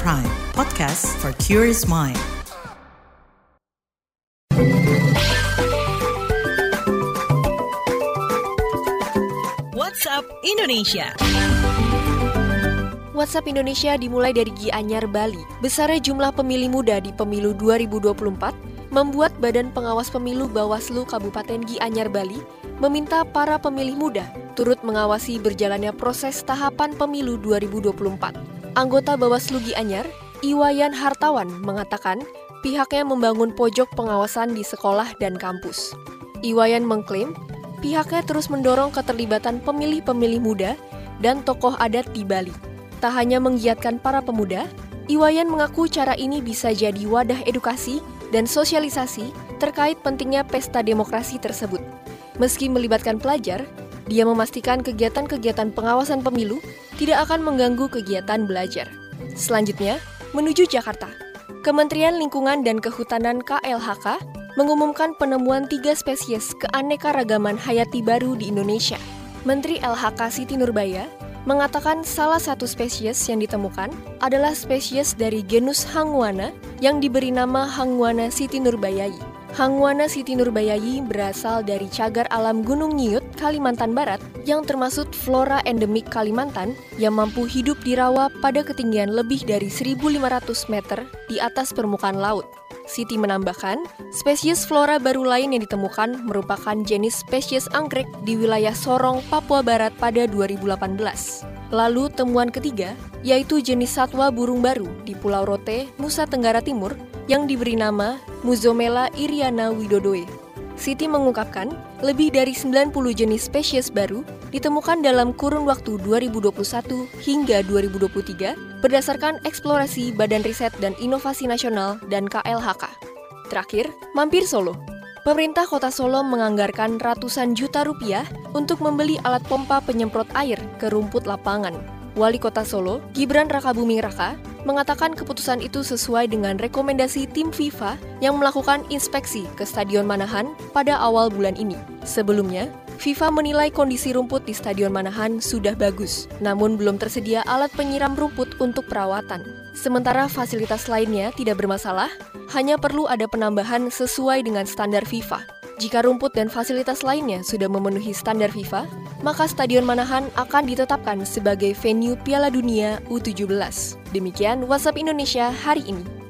Prime, podcast for curious mind. WhatsApp Indonesia. WhatsApp Indonesia dimulai dari Gianyar, Bali. Besarnya jumlah pemilih muda di pemilu 2024 membuat Badan Pengawas Pemilu Bawaslu Kabupaten Gianyar, Bali meminta para pemilih muda turut mengawasi berjalannya proses tahapan pemilu 2024. Anggota Bawaslu Gianyar, Iwayan Hartawan mengatakan pihaknya membangun pojok pengawasan di sekolah dan kampus. Iwayan mengklaim pihaknya terus mendorong keterlibatan pemilih-pemilih muda dan tokoh adat di Bali. Tak hanya menggiatkan para pemuda, Iwayan mengaku cara ini bisa jadi wadah edukasi dan sosialisasi terkait pentingnya pesta demokrasi tersebut. Meski melibatkan pelajar, dia memastikan kegiatan-kegiatan pengawasan pemilu tidak akan mengganggu kegiatan belajar. Selanjutnya, menuju Jakarta. Kementerian Lingkungan dan Kehutanan KLHK mengumumkan penemuan tiga spesies keanekaragaman hayati baru di Indonesia. Menteri LHK Siti Nurbaya mengatakan salah satu spesies yang ditemukan adalah spesies dari genus Hangwana yang diberi nama Hangwana Siti Nurbayai. Hangwana Siti Nurbayayi berasal dari cagar alam Gunung Nyiut, Kalimantan Barat, yang termasuk flora endemik Kalimantan yang mampu hidup di rawa pada ketinggian lebih dari 1.500 meter di atas permukaan laut. Siti menambahkan, spesies flora baru lain yang ditemukan merupakan jenis spesies anggrek di wilayah Sorong, Papua Barat pada 2018. Lalu temuan ketiga, yaitu jenis satwa burung baru di Pulau Rote, Nusa Tenggara Timur, yang diberi nama Muzomela iriana widodoe. Siti mengungkapkan, lebih dari 90 jenis spesies baru ditemukan dalam kurun waktu 2021 hingga 2023 berdasarkan eksplorasi Badan Riset dan Inovasi Nasional dan KLHK. Terakhir, mampir Solo. Pemerintah Kota Solo menganggarkan ratusan juta rupiah untuk membeli alat pompa penyemprot air ke rumput lapangan. Wali Kota Solo, Gibran Rakabuming Raka, mengatakan keputusan itu sesuai dengan rekomendasi tim FIFA yang melakukan inspeksi ke Stadion Manahan pada awal bulan ini. Sebelumnya, FIFA menilai kondisi rumput di Stadion Manahan sudah bagus, namun belum tersedia alat penyiram rumput untuk perawatan. Sementara fasilitas lainnya tidak bermasalah, hanya perlu ada penambahan sesuai dengan standar FIFA. Jika rumput dan fasilitas lainnya sudah memenuhi standar FIFA, maka Stadion Manahan akan ditetapkan sebagai venue Piala Dunia U17. Demikian WhatsApp Indonesia hari ini.